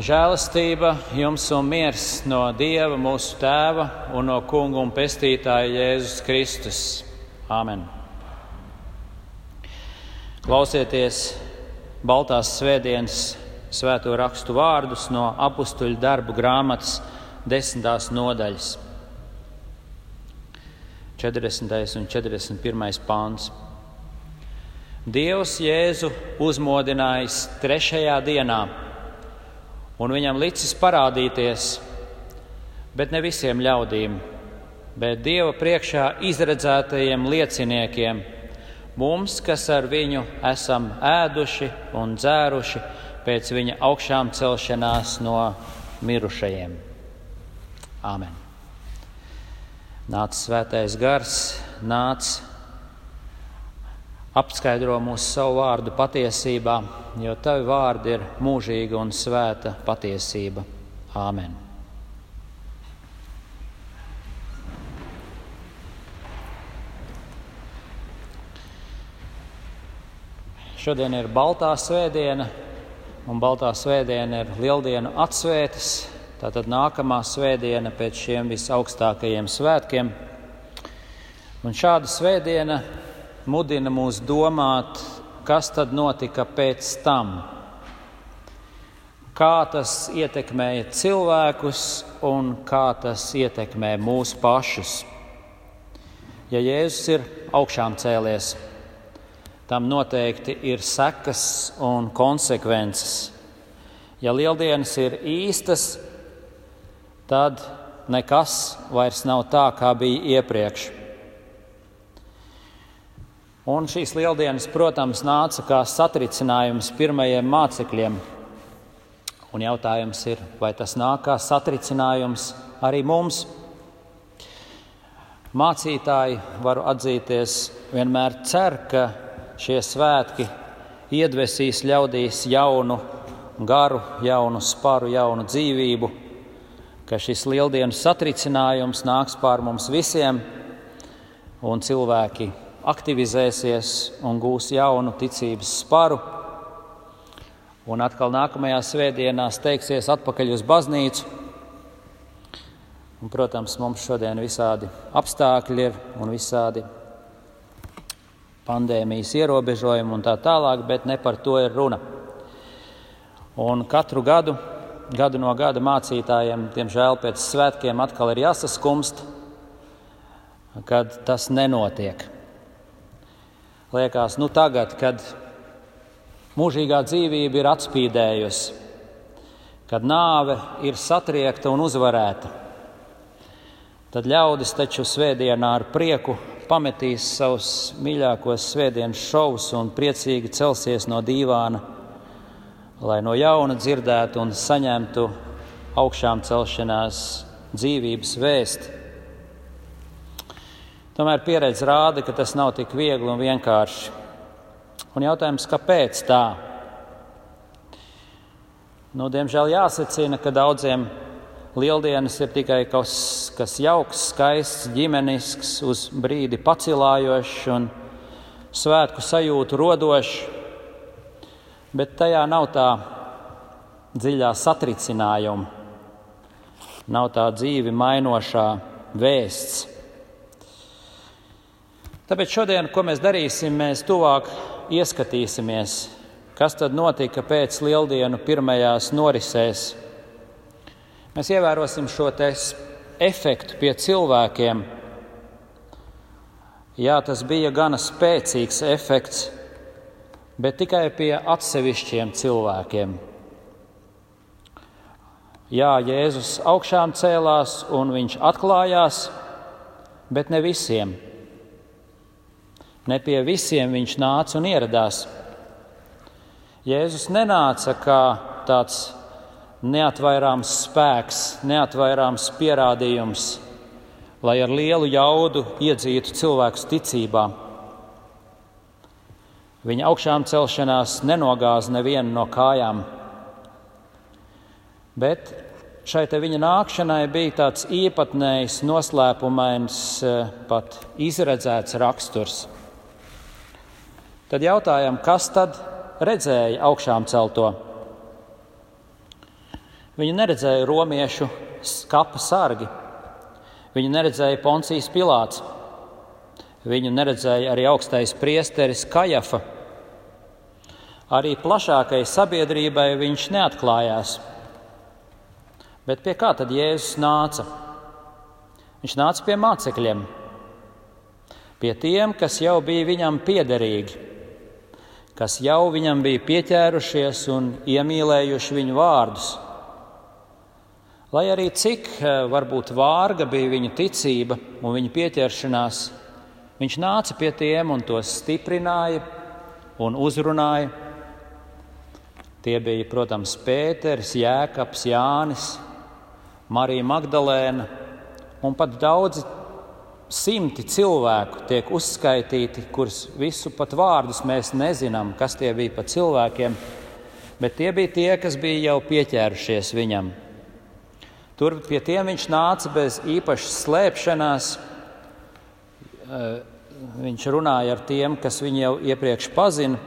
Žēlastība jums un miers no Dieva, mūsu Tēva un no Kunga un Pestītāja Jēzus Kristus. Āmen! Klausieties Baltās svētdienas svēto rakstu vārdus no apakstuļu darbu grāmatas desmitās nodaļas. 40. un 41. pāns. Dievs Jēzu uzmodinājis trešajā dienā un viņam licis parādīties, bet ne visiem ļaudīm, bet Dieva priekšā izredzētajiem lieciniekiem, mums, kas ar viņu esam ēduši un dzēruši pēc viņa augšām celšanās no mirušajiem. Āmen! Nāc svētais gars, nāc! Apskaidro mūsu savu vārdu patiesībā, jo tavi vārdi ir mūžīga un svēta patiesība. Āmen! Šodien ir Baltā svētdiena, un Baltā svētdiena ir Lieldienu atsvētas. Tātad nākamā svētdiena pēc šiem visaugstākajiem svētkiem. Un šāda svētdiena mudina mūs domāt, kas tad notika pēc tam. Kā tas ietekmēja cilvēkus un kā tas ietekmē mūsu pašus. Ja Jēzus ir augšām cēlies, tam noteikti ir sekas un konsekvences. Ja lieldienas ir īstas, tad nekas vairs nav tā, kā bija iepriekš. Un šīs lieldienas, protams, nāca kā satricinājums pirmajiem mācekļiem. Un jautājums ir, vai tas nāk kā satricinājums arī mums? Mācītāji, varu atzīties, vienmēr cer, ka šie svētki iedvesīs ļaudīs jaunu garu, jaunu sparu, jaunu dzīvību, ka šis lieldienu satricinājums nāks pār mums visiem un cilvēki aktivizēsies un gūs jaunu ticības sparu. Un atkal nākamajā svētdienā steigsies atpakaļ uz baznīcu. Un, protams, mums šodien visādi apstākļi ir un visādi pandēmijas ierobežojumi un tā tālāk, bet ne par to ir runa. Un katru gadu, gadu no gada mācītājiem, diemžēl pēc svētkiem atkal ir jāsaskumst, kad tas nenotiek liekas, nu tagad, kad mūžīgā dzīvība ir atspīdējusi, kad nāve ir satriekta un uzvarēta, tad ļaudis taču svētdienā ar prieku pametīs savus mīļākos svētdienas šovus un priecīgi celsies no dīvāna, lai no jauna dzirdētu un saņemtu augšām celšanās dzīvības vēstu. Tomēr pieredze rāda, ka tas nav tik viegli un vienkārši. Un jautājums, kāpēc tā? Nu, diemžēl jāsacina, ka daudziem lieldienas ir tikai kaut kas, kas jauks, skaists, ģimenisks, uz brīdi pacilājošs un svētku sajūtu rodošs, bet tajā nav tā dziļā satricinājuma, nav tā dzīvi mainošā vēsts. Tāpēc šodien, ko mēs darīsim, mēs tuvāk ieskatīsimies, kas tad notika pēc lieldienu pirmajās norisēs. Mēs ievērosim šo efektu pie cilvēkiem. Jā, tas bija gana spēcīgs efekts, bet tikai pie atsevišķiem cilvēkiem. Jā, Jēzus augšām cēlās un viņš atklājās, bet ne visiem. Ne pie visiem viņš nāca un ieradās. Jēzus nenāca kā tāds neatvairāms spēks, neatvairāms pierādījums, lai ar lielu jaudu iedzītu cilvēkus ticībā. Viņa augšām celšanās nenogāza nevienu no kājām, bet šai viņa nākšanai bija tāds īpatnējs, noslēpumains, eh, pat izredzēts raksturs. Tad jautājam, kas tad redzēja augšām celto? Viņu neredzēja romiešu skapa sargi, viņu neredzēja Poncijas Pilāts, viņu neredzēja arī augstais priesteris Kajafa. Arī plašākai sabiedrībai viņš neatklājās. Bet pie kā tad Jēzus nāca? Viņš nāca pie mācekļiem, pie tiem, kas jau bija viņam piederīgi, kas jau viņam bija pieķērušies un iemīlējuši viņu vārdus. Lai arī cik eh, varbūt vārga bija viņa ticība un viņa pieķeršanās, viņš nāca pie tiem un tos stiprināja un uzrunāja. Tie bija, protams, Pēters, Jēkabs, Jānis, Marija Magdalēna un pat daudzi simti cilvēku tiek uzskaitīti, kurus visu pat vārdus mēs nezinām, kas tie bija pa cilvēkiem, bet tie bija tie, kas bija jau pieķērušies viņam. Tur pie tiem viņš nāca bez īpašas slēpšanās. Eh, viņš runāja ar tiem, kas viņu jau iepriekš pazina,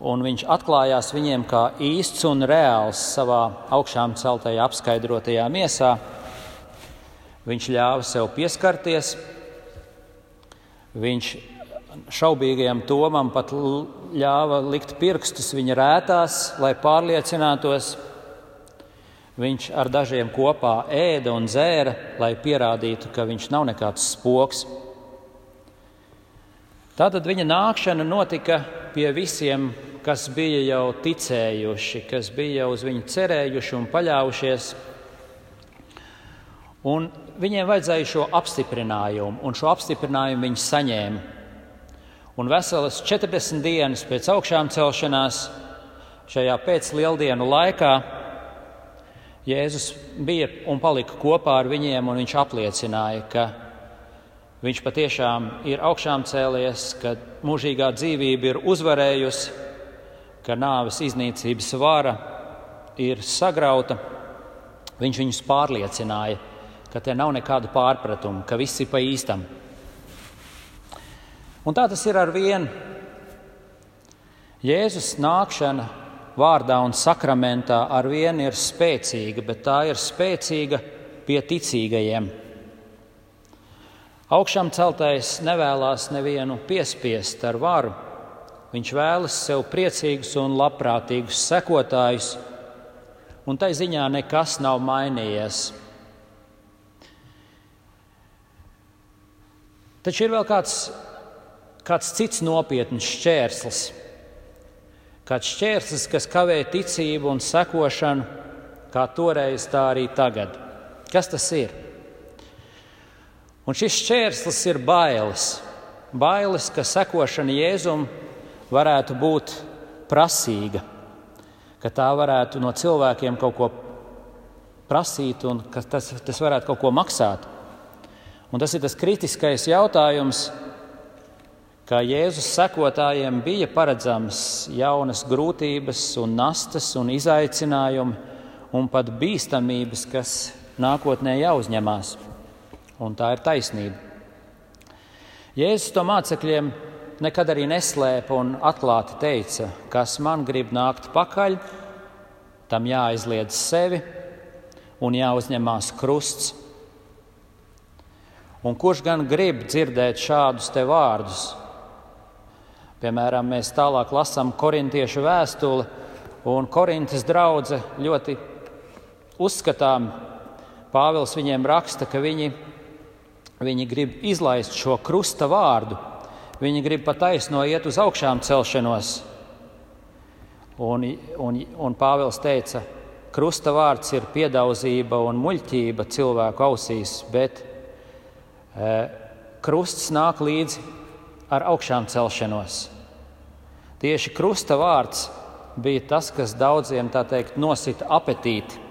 un viņš atklājās viņiem kā īsts un reāls savā augšām celtajā, apskaidrotajā miesā. Viņš ļāva sev pieskarties, viņš šaubīgajam Tomam pat ļāva likt pirkstus viņa rētās, lai pārliecinātos, Viņš ar dažiem kopā ēda un dzēra, lai pierādītu, ka viņš nav nekāds spoks. Tātad viņa nākšana notika pie visiem, kas bija jau ticējuši, kas bija jau uz viņu cerējuši un paļāvušies. Un viņiem vajadzēja šo apstiprinājumu, un šo apstiprinājumu viņi saņēma. Un veselas 40 dienas pēc augšām celšanās, šajā pēclieldienu laikā, Jēzus bija un palika kopā ar viņiem, un viņš apliecināja, ka viņš patiešām ir augšām cēlies, ka mūžīgā dzīvība ir uzvarējusi, ka nāves iznīcības vara ir sagrauta. Viņš viņus pārliecināja, ka te nav nekādu pārpratumu, ka viss ir pa īstam. Un tā tas ir ar vienu. Jēzus nākšana vārdā un sakramentā ar vienu ir spēcīga, bet tā ir spēcīga pie ticīgajiem. Augšām celtais nevēlas nevienu piespiest ar varu. Viņš vēlas sev priecīgus un labprātīgus sekotājus, un tai ziņā nekas nav mainījies. Taču ir vēl kāds, kāds cits nopietns šķērslis kāds šķērslis, kas kavē ticību un sekošanu, kā toreiz, tā arī tagad. Kas tas ir? Un šis šķērslis ir bailes. Bailes, ka sekošana Jēzum varētu būt prasīga, ka tā varētu no cilvēkiem kaut ko prasīt un ka tas, tas varētu kaut ko maksāt. Un tas ir tas kritiskais jautājums, ka Jēzus sekotājiem bija paredzams jaunas grūtības, un nastas un izaicinājumi, un pat bīstamības, kas nākotnē jāuzņemās. Un tā ir taisnība. Jēzus to mācekļiem nekad arī neslēpa un atklāti teica, kas man grib nākt pakaļ, tam jāizliedz sevi un jāuzņemās krusts. Un kurš gan grib dzirdēt šādus te vārdus? Piemēram, mēs tālāk lasām korintiešu vēstuli, un Korintas draudzene ļoti uzskatām, Pāvils viņiem raksta, ka viņi, viņi grib izlaist šo krusta vārdu. Viņi grib pataisno iet uz augšām celšanos. Un, un, un Pāvils teica, krusta vārds ir piedauzība un muļķība cilvēku ausīs, bet krusts nāk līdzi ar augšām celšanos. Tieši krusta vārds bija tas, kas daudziem teikt, nosita apetīti.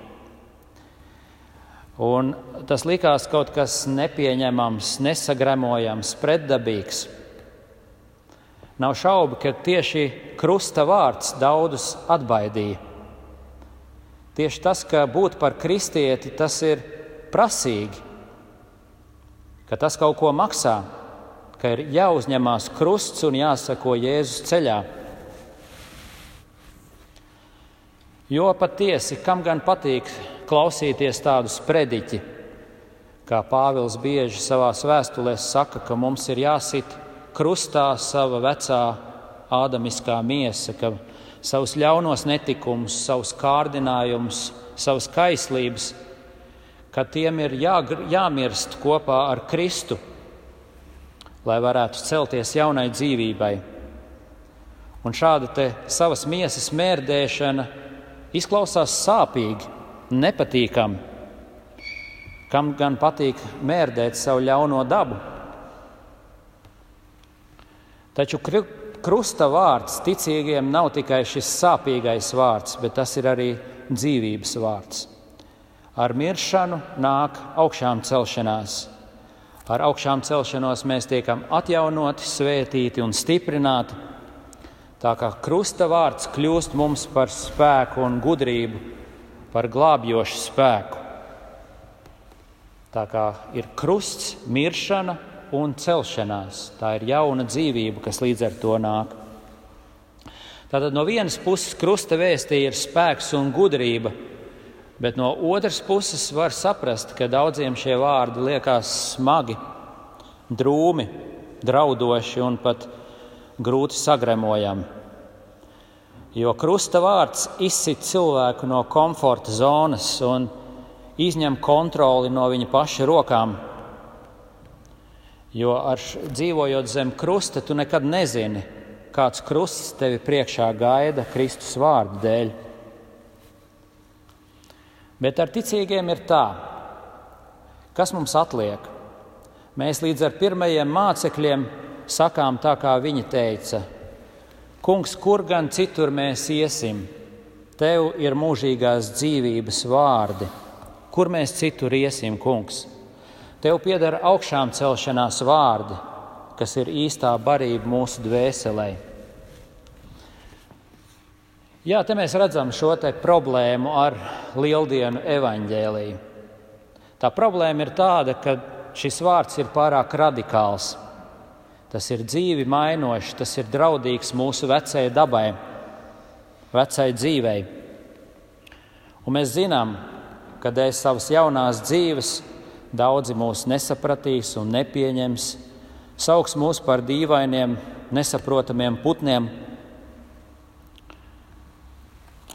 Un tas likās kaut kas nepieņemams, nesagremojams, pretdabīgs. Nav šaubu, ka tieši krusta vārds daudzus atbaidīja. Tieši tas, ka būt par kristieti, tas ir prasīgi, ka tas kaut ko maksā, ka ir jāuzņemās krusts un jāsako Jēzus ceļā. Jo patiesi, kam gan patīk klausīties tādus prediķi, kā Pāvils bieži savā vēstulēs saka, ka mums ir jāsit krustā sava vecā ādamiskā miesa, ka savus ļaunos netikumus, savus kārdinājumus, savas kaislības, ka tiem ir jā, jāmirst kopā ar Kristu, lai varētu celties jaunai dzīvībai. Un šāda savas miesas mērdēšana izklausās sāpīgi, nepatīkami. Kam gan patīk mērdēt savu ļauno dabu? Taču krusta vārds ticīgiem nav tikai šis sāpīgais vārds, bet tas ir arī dzīvības vārds. Ar miršanu nāk augšām celšanās. Ar augšām celšanos mēs tiekam atjaunoti, svētīti un stiprināti. Tā kā krusta vārds kļūst mums par spēku un gudrību, par glābjošu spēku. Tā kā ir krusts, miršana un celšanās. Tā ir jauna dzīvība, kas līdz ar to nāk. Tātad no vienas puses krusta vēstī ir spēks un gudrība, bet no otras puses var saprast, ka daudziem šie vārdi liekas smagi, drūmi, draudoši un pat grūti sagremojami. Jo krusta vārds izsit cilvēku no komforta zonas un izņem kontroli no viņa paša rokām. Jo ar dzīvojot zem krusta, tu nekad nezini, kāds krusts tevi priekšā gaida Kristus vārdu dēļ. Bet ar ticīgiem ir tā, kas mums atliek. Mēs līdz ar pirmajiem mācekļiem sakām tā, kā viņi teica: Kungs, kur gan citur mēs iesim? Tev ir mūžīgās dzīvības vārdi. Kur mēs citur iesim, kungs? Tev pieder augšām celšanās vārdi, kas ir īstā barība mūsu dvēselē. Jā, te mēs redzam šo problēmu ar lieldienu evaņģēlīju. Tā problēma ir tāda, ka šis vārds ir pārāk radikāls. Tas ir dzīvi mainošs, tas ir draudīgs mūsu vecajai dabai, vecai dzīvei. Un mēs zinām, ka dēļ savas jaunās dzīves daudzi mūs nesapratīs un nepieņems, sauks mūs par dīvainiem, nesaprotamiem putniem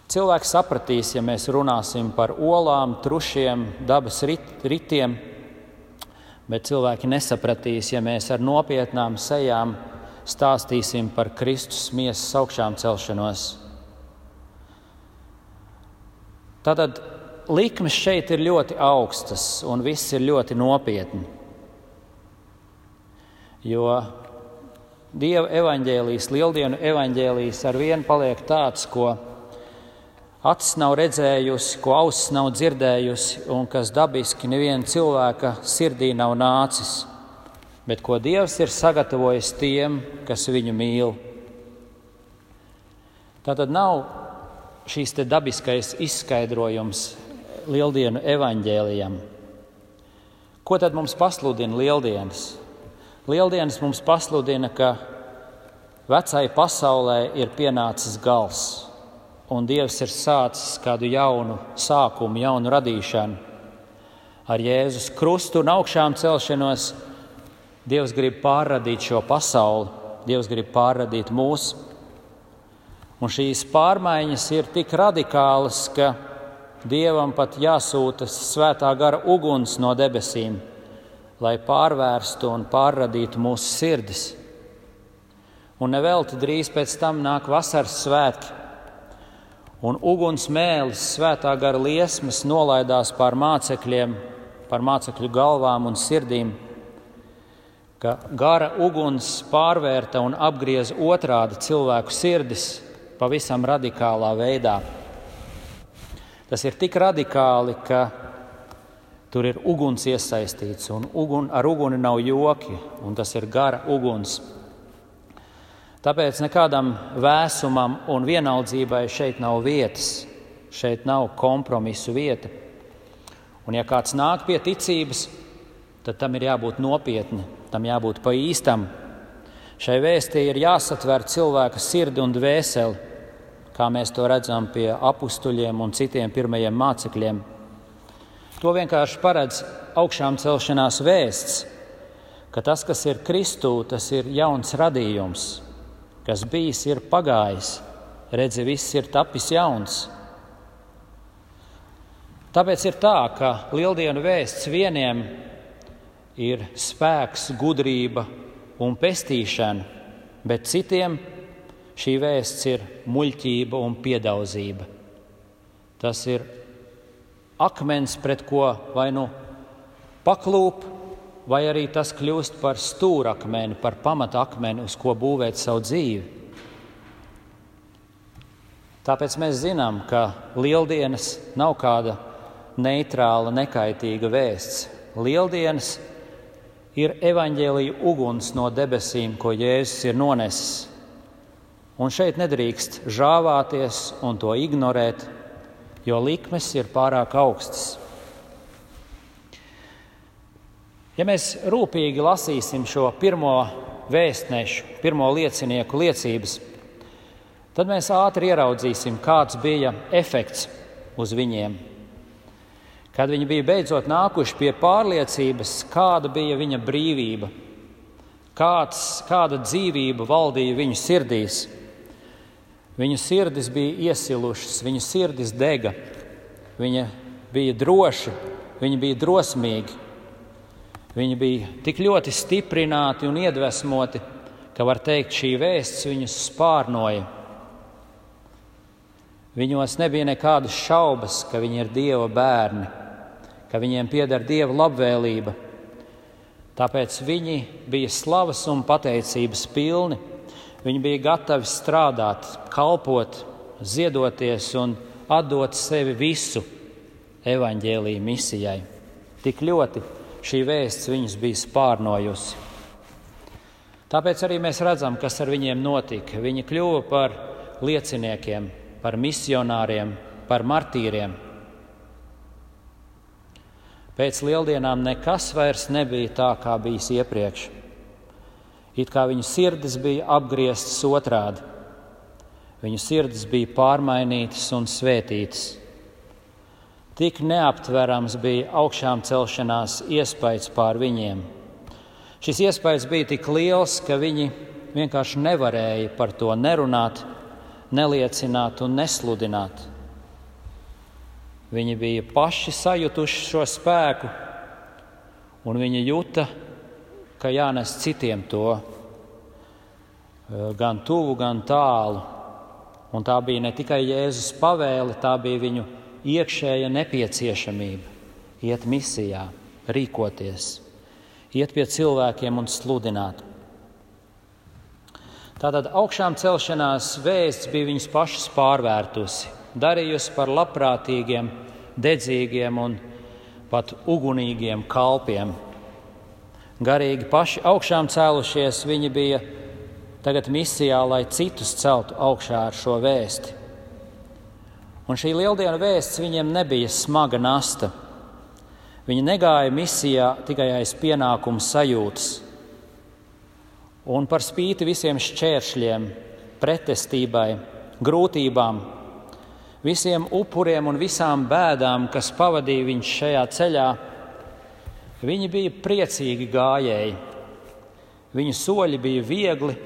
Cilvēks sapratīs, ja mēs runāsim par olām, trušiem, dabas rit, ritiem, bet cilvēki nesapratīs, ja mēs ar nopietnām sejām stāstīsim par Kristus miesas augšām celšanos. Tātad likmes šeit ir ļoti augstas un viss ir ļoti nopietni. Jo Dieva evaņģēlijas, Lieldienu evaņģēlijas ar vienu paliek tāds, ko acis nav redzējusi, ko auss nav dzirdējusi, un kas dabiski neviena cilvēka sirdī nav nācis, bet ko Dievs ir sagatavojis tiem, kas viņu mīl. Tā tad nav šīs dabiskais izskaidrojums Lieldienu evaņģēlijam. Ko tad mums pasludina Lieldienas? Lieldienas mums pasludina, ka vecai pasaulē ir pienācis gals un Dievs ir sācis kādu jaunu sākumu, jaunu radīšanu. Ar Jēzus krustu un augšām celšanos Dievs grib pārradīt šo pasauli, Dievs grib pārradīt mūsu. Un šīs pārmaiņas ir tik radikālas, ka Dievam pat jāsūta svētā gara uguns no debesīm, lai pārvērstu un pārradītu mūsu sirdis. Un nevelti drīz pēc tam nāk vasaras svētki, un uguns mēlis svētā gara liesmas nolaidās pār mācekļiem, pār mācekļu galvām un sirdīm, ka gara uguns pārvērta un apgrieza otrādi cilvēku sirdis pavisam radikālā veidā. Tas ir tik radikāli, ka tur ir uguns iesaistīts, un ugun, ar uguni nav joki, un tas ir gara uguns. Tāpēc nekādam vēsumam un vienaldzībai šeit nav vietas, šeit nav kompromisu vieta. Un, ja kāds nāk pie ticības, tad tam ir jābūt nopietni, tam jābūt pa īstam. Šai vēstī ir jāsatver cilvēka sirdi un dvēseli, kā mēs to redzam pie apstuļiem un citiem pirmajiem mācekļiem. To vienkārši paredz augšām celšanās vēsts, ka tas, kas ir Kristū, tas ir jauns radījums, kas bijis, ir pagājis, redzi, viss ir tapis jauns. Tāpēc ir tā, ka lieldienu vēsts vieniem ir spēks, gudrība un pestīšana, bet citiem šī vēsts ir muļķība un piedaudzība. Tas ir akmens, pret ko vai nu paklūp, vai arī tas kļūst par stūrakmeni, par pamatakmeni, uz ko būvēt savu dzīvi. Tāpēc mēs zinām, ka lieldienas nav kāda neitrāla, nekaitīga vēsts. Lieldienas ir evaņģēlīja uguns no debesīm, ko Jēzus ir nonesis. Un šeit nedrīkst žāvāties un to ignorēt, jo likmes ir pārāk augstas. Ja mēs rūpīgi lasīsim šo pirmo vēstnešu, pirmo liecinieku liecības, tad mēs ātri ieraudzīsim, kāds bija efekts uz viņiem. Kad viņi bija beidzot nākuši pie pārliecības, kāda bija viņa brīvība, kāds, kāda dzīvība valdīja viņu sirdīs, viņu sirdis bija iesilušas, viņu sirdis dega, viņa bija droši, viņi bija drosmīgi. Viņi bija tik ļoti stiprināti un iedvesmoti, ka var teikt, šī vēsts viņus spārnoja. Viņos nebija nekādas šaubas, ka viņi ir Dieva bērni, ka viņiem pieder Dieva labvēlība. Tāpēc viņi bija slavas un pateicības pilni. Viņi bija gatavi strādāt, kalpot, ziedoties un atdot sevi visu evaņģēlīju misijai. Tik ļoti šī vēsts viņus bija spārnojusi. Tāpēc arī mēs redzam, kas ar viņiem notika. Viņi kļuva par lieciniekiem, par misionāriem, par martīriem. Pēc lieldienām nekas vairs nebija tā, kā bijis iepriekš. It kā viņu sirdis bija apgrieztas otrādi, viņu sirdis bija pārmainītas un svētītas. Tik neaptverams bija augšām celšanās iespējas pār viņiem. Šis iespējas bija tik liels, ka viņi vienkārši nevarēja par to nerunāt, neliecināt un nesludināt. Viņi bija paši sajutuši šo spēku, un viņi jūta, ka jānes citiem to eh, gan tuvu, gan tālu. Un tā bija ne tikai Jēzus pavēle, tā bija viņu iekšēja nepieciešamība iet misijā, rīkoties, iet pie cilvēkiem un sludināt. Tātad augšām celšanās vēsts bija viņus pašus pārvērtusi, darījusi par labprātīgiem, dedzīgiem un pat ugunīgiem kalpiem. Garīgi paši augšām cēlušies, viņi bija tagad misijā, lai citus celtu augšā ar šo vēsti. Un šī lieldienu vēsts viņiem nebija smaga nasta. Viņi negāja misijā tikai aiz pienākumu sajūtas. Un par spīti visiem šķēršļiem, pretestībai, grūtībām, visiem upuriem un visām bēdām, kas pavadīja viņus šajā ceļā, viņi bija priecīgi gājēji. Viņu soļi bija viegli,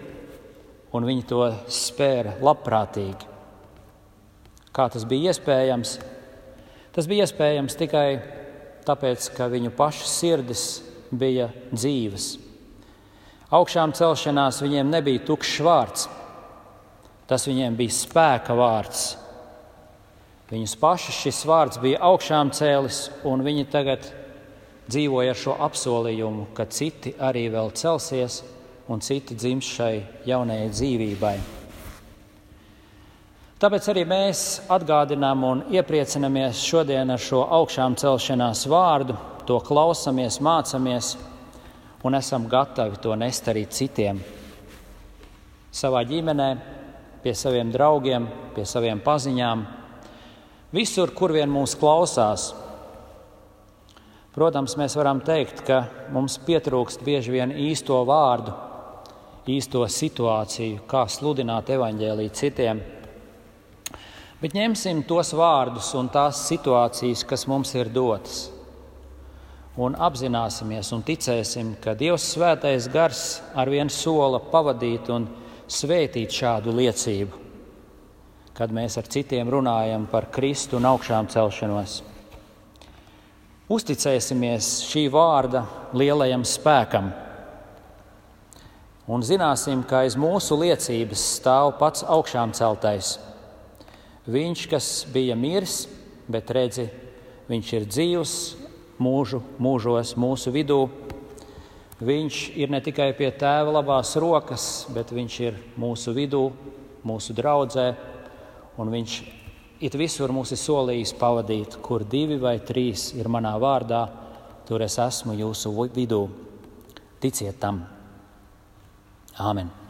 un viņi to spēra labprātīgi. Kā tas bija iespējams? Tas bija iespējams tikai tāpēc, ka viņu pašu sirdis bija dzīves. Augšām celšanās viņiem nebija tukšs vārds, tas viņiem bija spēka vārds. Viņus pašus šis vārds bija augšām cēlis, un viņi tagad dzīvoja ar šo apsolījumu, ka citi arī vēl celsies un citi dzims šai jaunajai dzīvībai. Tāpēc arī mēs atgādinām un iepriecinamies šodien ar šo augšām celšanās vārdu, to klausamies, mācāmies un esam gatavi to nest arī citiem. Savā ģimenē, pie saviem draugiem, pie saviem paziņām, visur, kur vien mūs klausās. Protams, mēs varam teikt, ka mums pietrūkst bieži vien īsto vārdu, īsto situāciju, kā sludināt evaņģēlīju citiem Bet ņemsim tos vārdus un tās situācijas, kas mums ir dotas. Un apzināsimies un ticēsim, ka Dievs svētais gars ar vienu sola pavadīt un svētīt šādu liecību, kad mēs ar citiem runājam par Kristu un augšām celšanos. Uzticēsimies šī vārda lielajam spēkam un zināsim, ka aiz mūsu liecības stāv pats augšām celtais Viņš, kas bija miris, bet redzi, viņš ir dzīvs mūžu, mūžos mūsu vidū. Viņš ir ne tikai pie tēva labās rokas, bet viņš ir mūsu vidū, mūsu draudzē, un viņš it visur mūs ir solījis pavadīt, kur divi vai trīs ir manā vārdā, tur es esmu jūsu vidū. Ticiet tam! Āmen!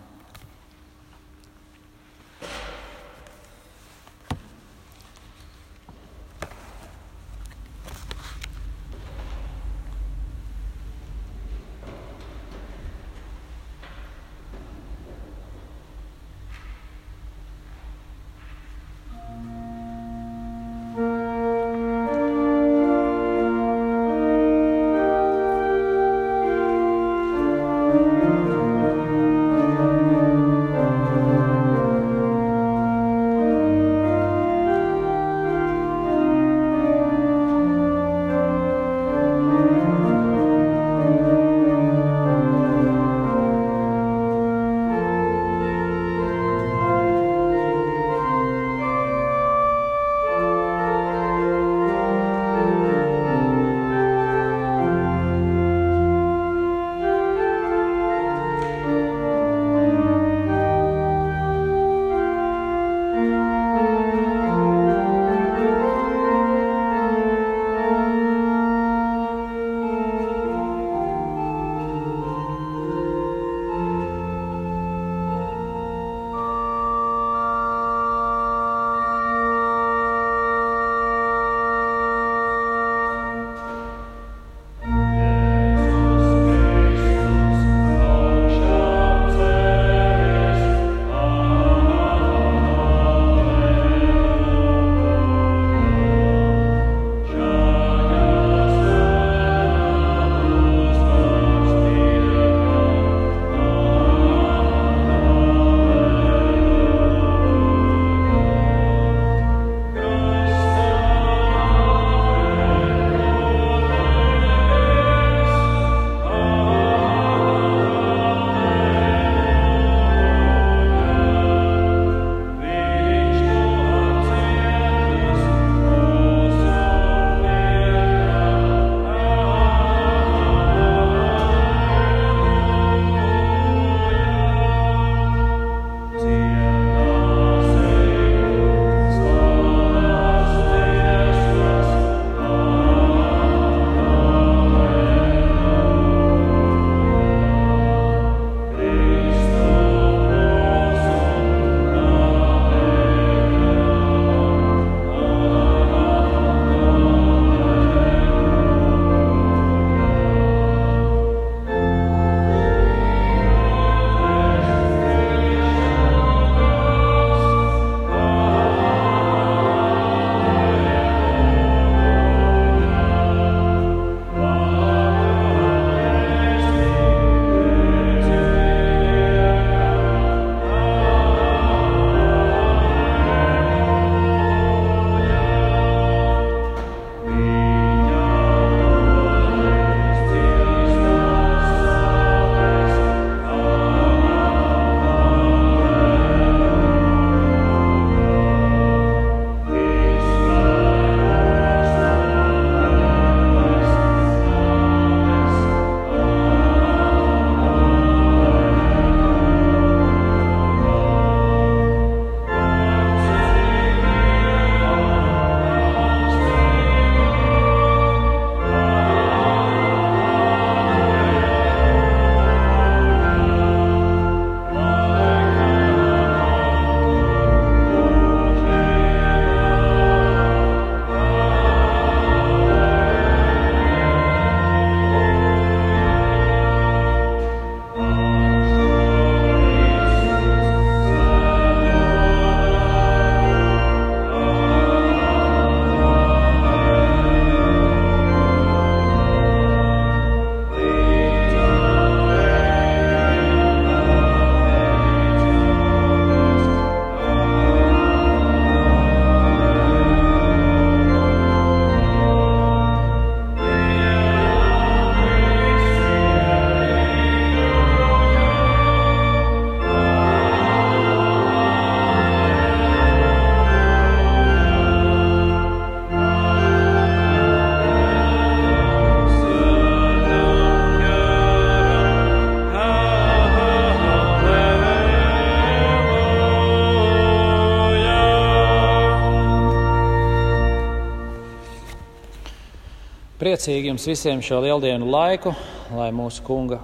Priecīgi jums visiem šo lieldienu laiku, lai mūsu kunga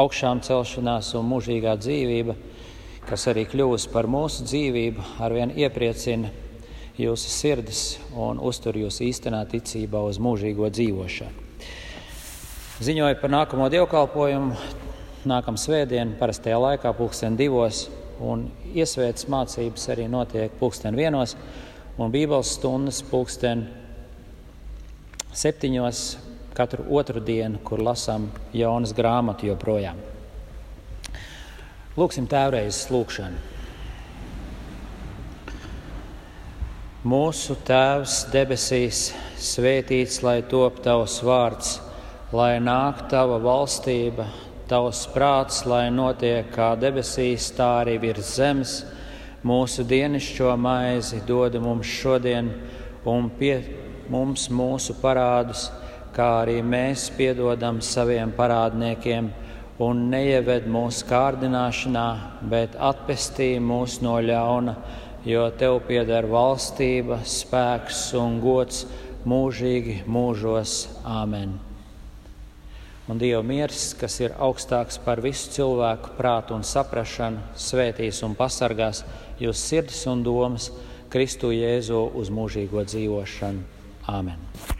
augšām celšanās un mūžīgā dzīvība, kas arī kļūst par mūsu dzīvību, arvien iepriecina jūsu sirdis un uztur jūs īstenā ticībā uz mūžīgo dzīvošanu. Ziņoju par nākamo dievkalpojumu. Nākamā svētdiena, parastajā laikā, pulksten divos, un iesvētas mācības arī notiek pulksten vienos, un Bībeles stundas pulksten septiņos katru otru dienu, kur lasām jaunas grāmatu joprojām. Lūksim tēvreizes lūkšanu. Mūsu Tēvs debesīs, svētīts lai top tavs vārds, lai nāk tava valstība, tavs prāts, lai notiek kā debesīs, tā arī virs zemes. Mūsu dienascho maizi dod mums šodien un pie mums mūsu parādus, kā arī mēs piedodam saviem parādniekiem, un neieved mūsu kārdināšanā, bet atpestī mūs no ļauna, jo tev pieder valstība, spēks un gods mūžīgi mūžos. Āmen! Un Dieva miers, kas ir augstāks par visu cilvēku prātu un saprašanu, svētīs un pasargās jūs sirdis un domas Kristu Jēzu uz mūžīgo dzīvošanu. Āmen!